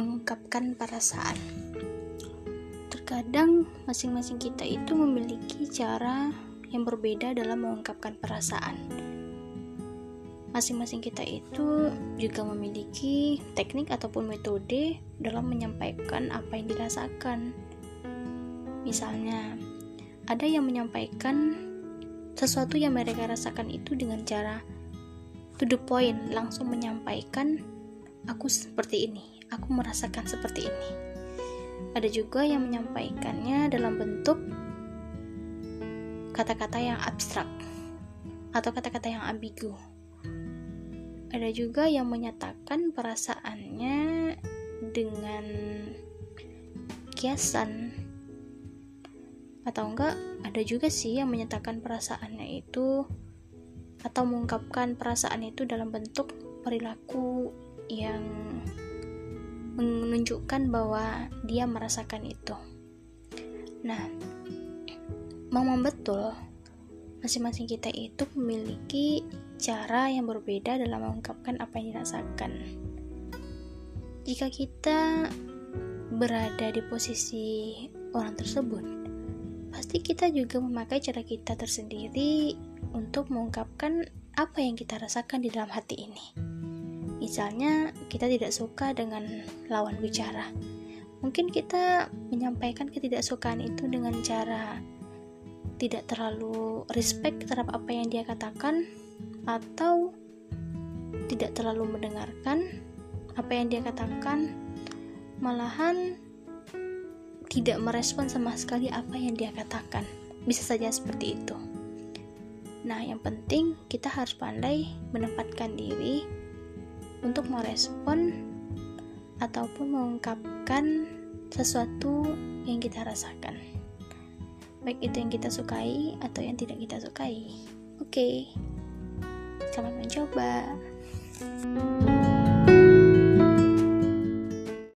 mengungkapkan perasaan. Terkadang masing-masing kita itu memiliki cara yang berbeda dalam mengungkapkan perasaan. Masing-masing kita itu juga memiliki teknik ataupun metode dalam menyampaikan apa yang dirasakan. Misalnya, ada yang menyampaikan sesuatu yang mereka rasakan itu dengan cara to the point, langsung menyampaikan aku seperti ini, aku merasakan seperti ini. Ada juga yang menyampaikannya dalam bentuk kata-kata yang abstrak atau kata-kata yang ambigu. Ada juga yang menyatakan perasaannya dengan kiasan atau enggak ada juga sih yang menyatakan perasaannya itu atau mengungkapkan perasaan itu dalam bentuk perilaku yang menunjukkan bahwa dia merasakan itu. Nah, memang betul masing-masing kita itu memiliki cara yang berbeda dalam mengungkapkan apa yang dirasakan. Jika kita berada di posisi orang tersebut, pasti kita juga memakai cara kita tersendiri untuk mengungkapkan apa yang kita rasakan di dalam hati ini. Misalnya, kita tidak suka dengan lawan bicara. Mungkin kita menyampaikan ketidaksukaan itu dengan cara tidak terlalu respect terhadap apa yang dia katakan atau tidak terlalu mendengarkan apa yang dia katakan. Malahan tidak merespon sama sekali apa yang dia katakan. Bisa saja seperti itu. Nah yang penting kita harus pandai menempatkan diri untuk merespon ataupun mengungkapkan sesuatu yang kita rasakan baik itu yang kita sukai atau yang tidak kita sukai. Oke, okay. selamat mencoba.